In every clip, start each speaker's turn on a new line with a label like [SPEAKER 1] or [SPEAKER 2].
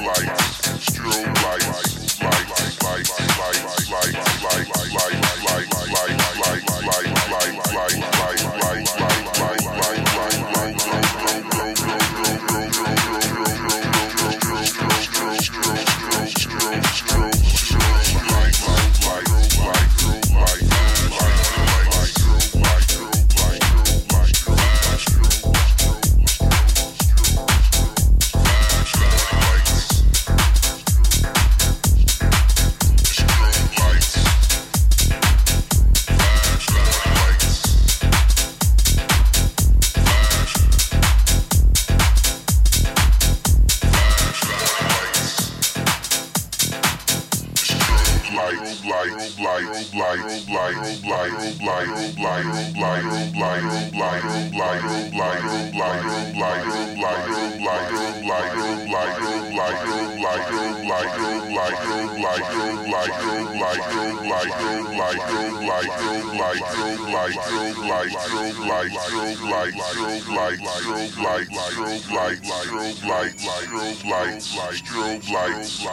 [SPEAKER 1] light.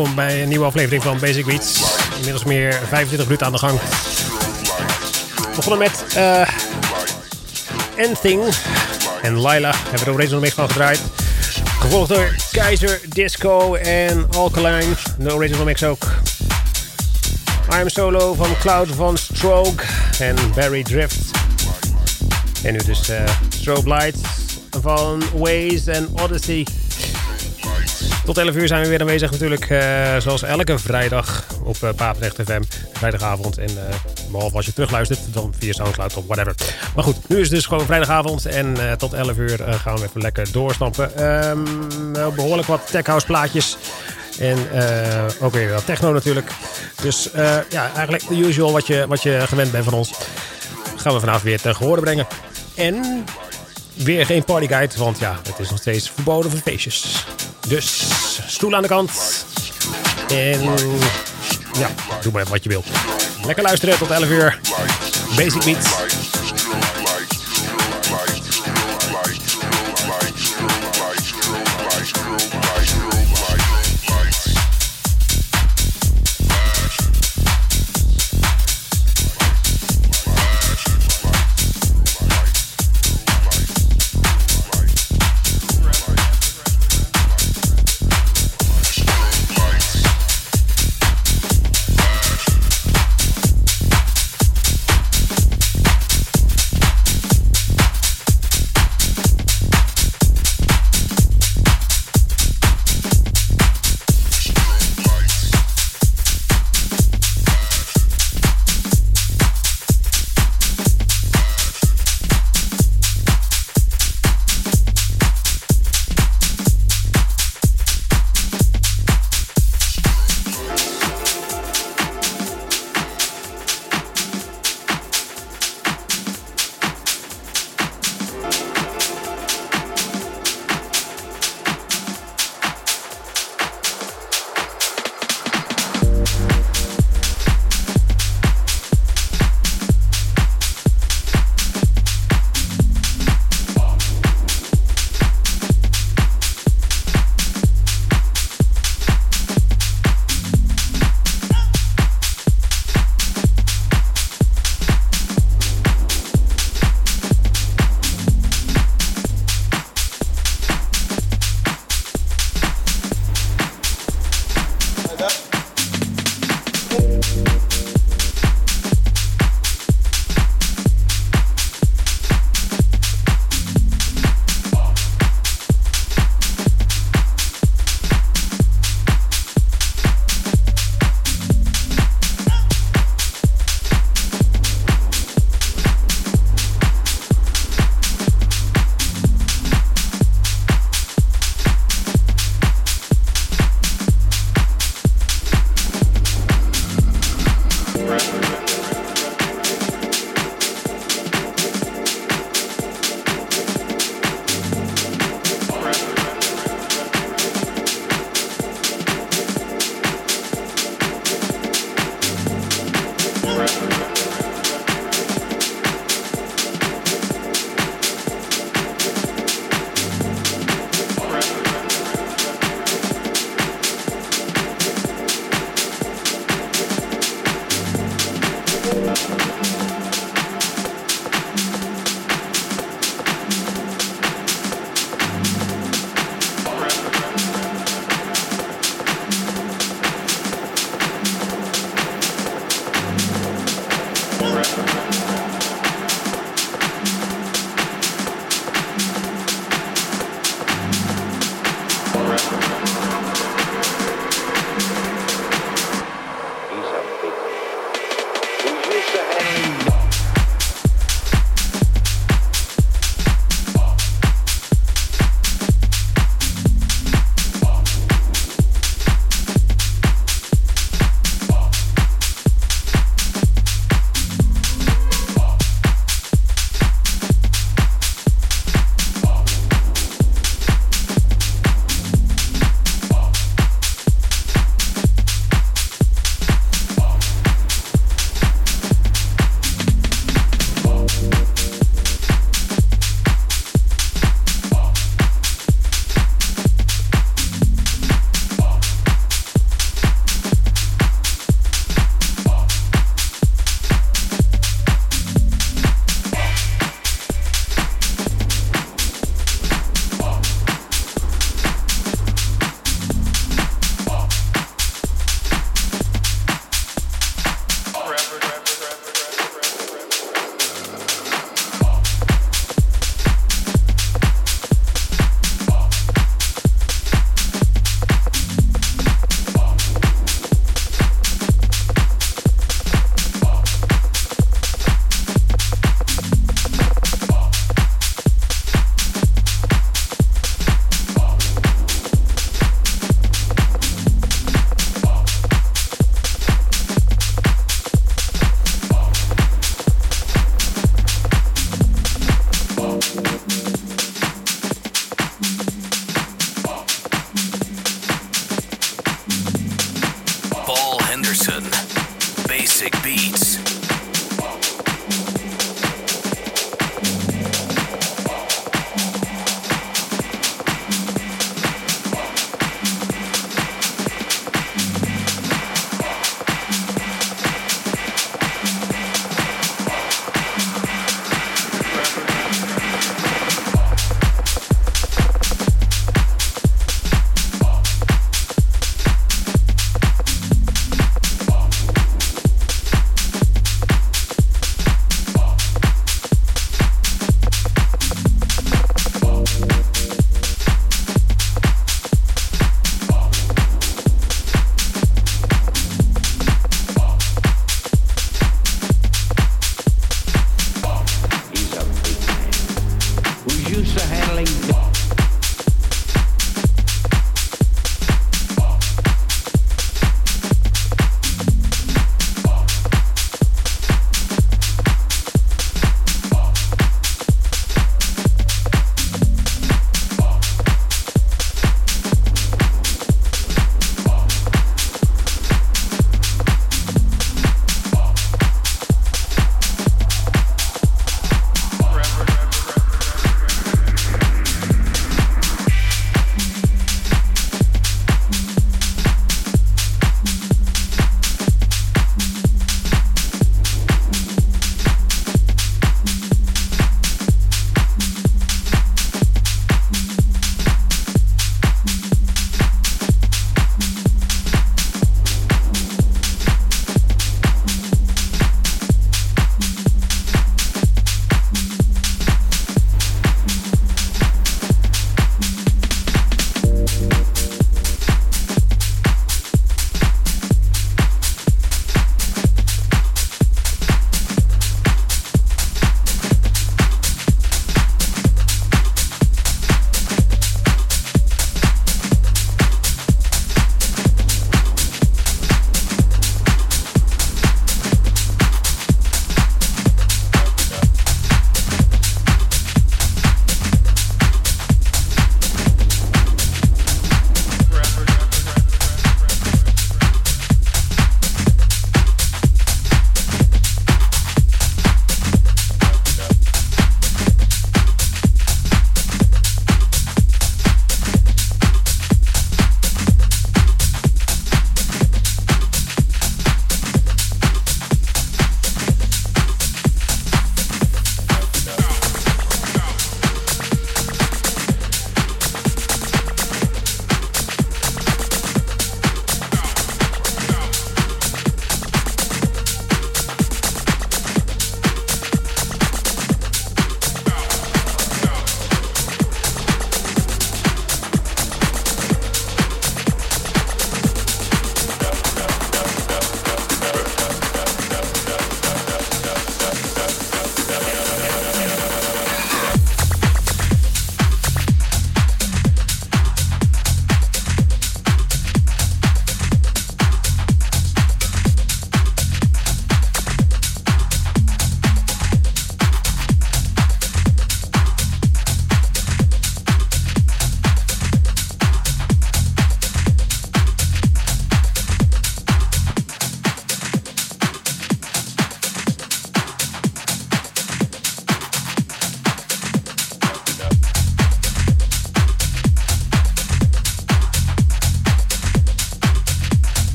[SPEAKER 1] welkom bij een nieuwe aflevering van Basic Beats. Inmiddels meer 25 minuten aan de gang. We begonnen met uh, Anything en Lila. Hebben we de original mix van gedraaid. Gevolgd door Keizer, Disco en Alkaline. De original mix ook. I'm Solo van Cloud van Stroke en Barry Drift. En nu dus uh, Strobe Lights van Waze en Odyssey. Tot 11 uur zijn we weer aanwezig natuurlijk. Uh, zoals elke vrijdag op uh, Papendrecht FM. Vrijdagavond. En uh, behalve als je terugluistert, dan via Soundcloud of whatever. Maar goed, nu is het dus gewoon vrijdagavond. En tot 11 uur gaan we even lekker doorstampen. Um, behoorlijk wat techhouse plaatjes. En ook weer wat techno natuurlijk. Dus ja, eigenlijk de usual wat je, wat je gewend bent van ons. Gaan we vanavond weer ten gehoorde brengen. En weer geen partyguide, want ja, het is nog steeds verboden voor feestjes. Dus stoel aan de kant. En ja, doe maar wat je wilt. Lekker luisteren tot 11 uur. Basic Beats.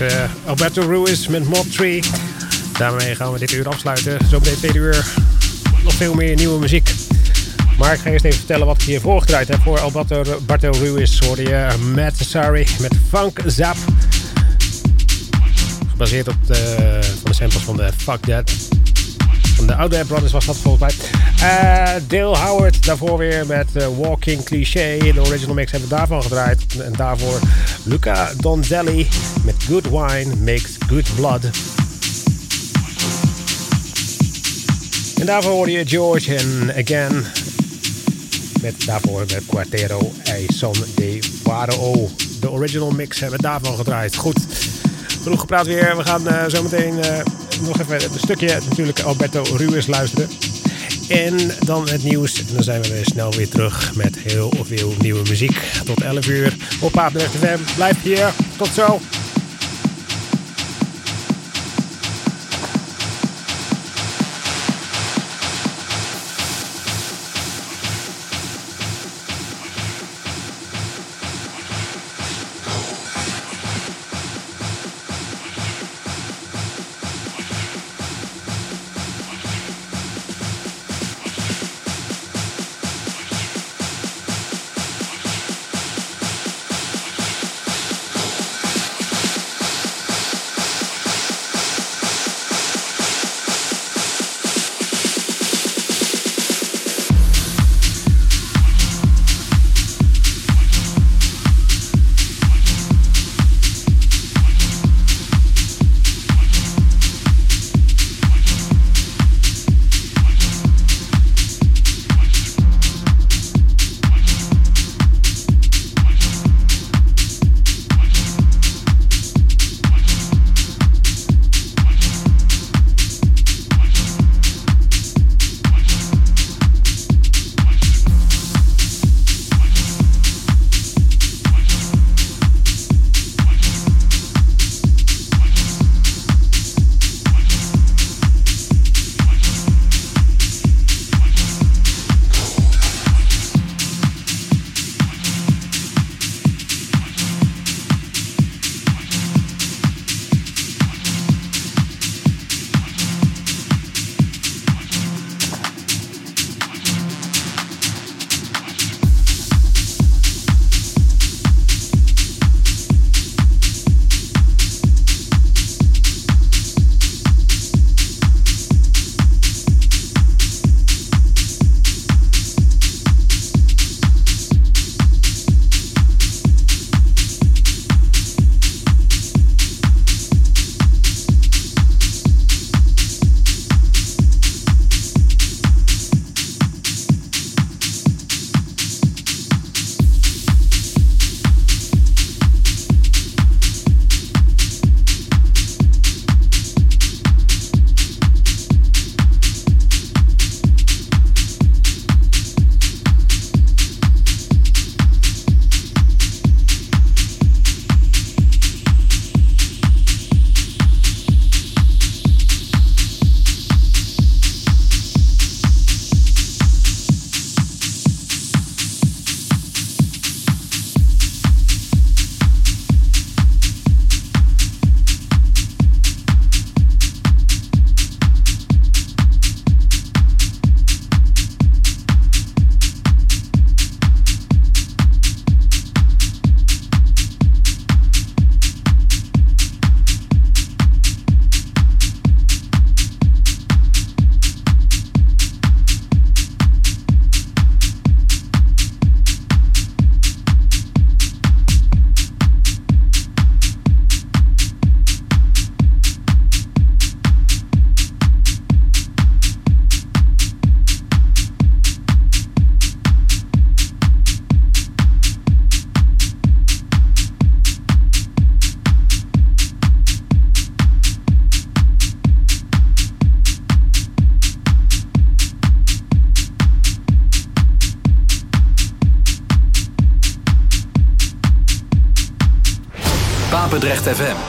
[SPEAKER 1] Uh, Alberto Ruiz met Mob Tree. Daarmee gaan we dit uur afsluiten. Zometeen tweede uur nog veel meer nieuwe muziek. Maar ik ga eerst even vertellen wat ik hier voorgedraaid heb. Voor Alberto Barto Ruiz hoorde je Matt Sari met Funk Zap. Gebaseerd op de, van de samples van de Fuck That. Van de Oude Brothers was dat volgens mij. Uh, Dale Howard daarvoor weer met uh, Walking Cliché. De original mix hebben we daarvan gedraaid. En daarvoor Luca Donzelli met Good Wine Makes Good Blood. En daarvoor hoorde je George en Again. Met daarvoor met Quartero e Son de Waro. De original mix hebben we daarvan gedraaid. Goed, genoeg gepraat weer. We gaan uh, zo meteen nog even een stukje natuurlijk Alberto Ruiz luisteren. En dan het nieuws. En dan zijn we weer snel weer terug met heel veel nieuwe muziek. Tot 11 uur op Papendrecht FM. Blijf hier. Tot zo. Echt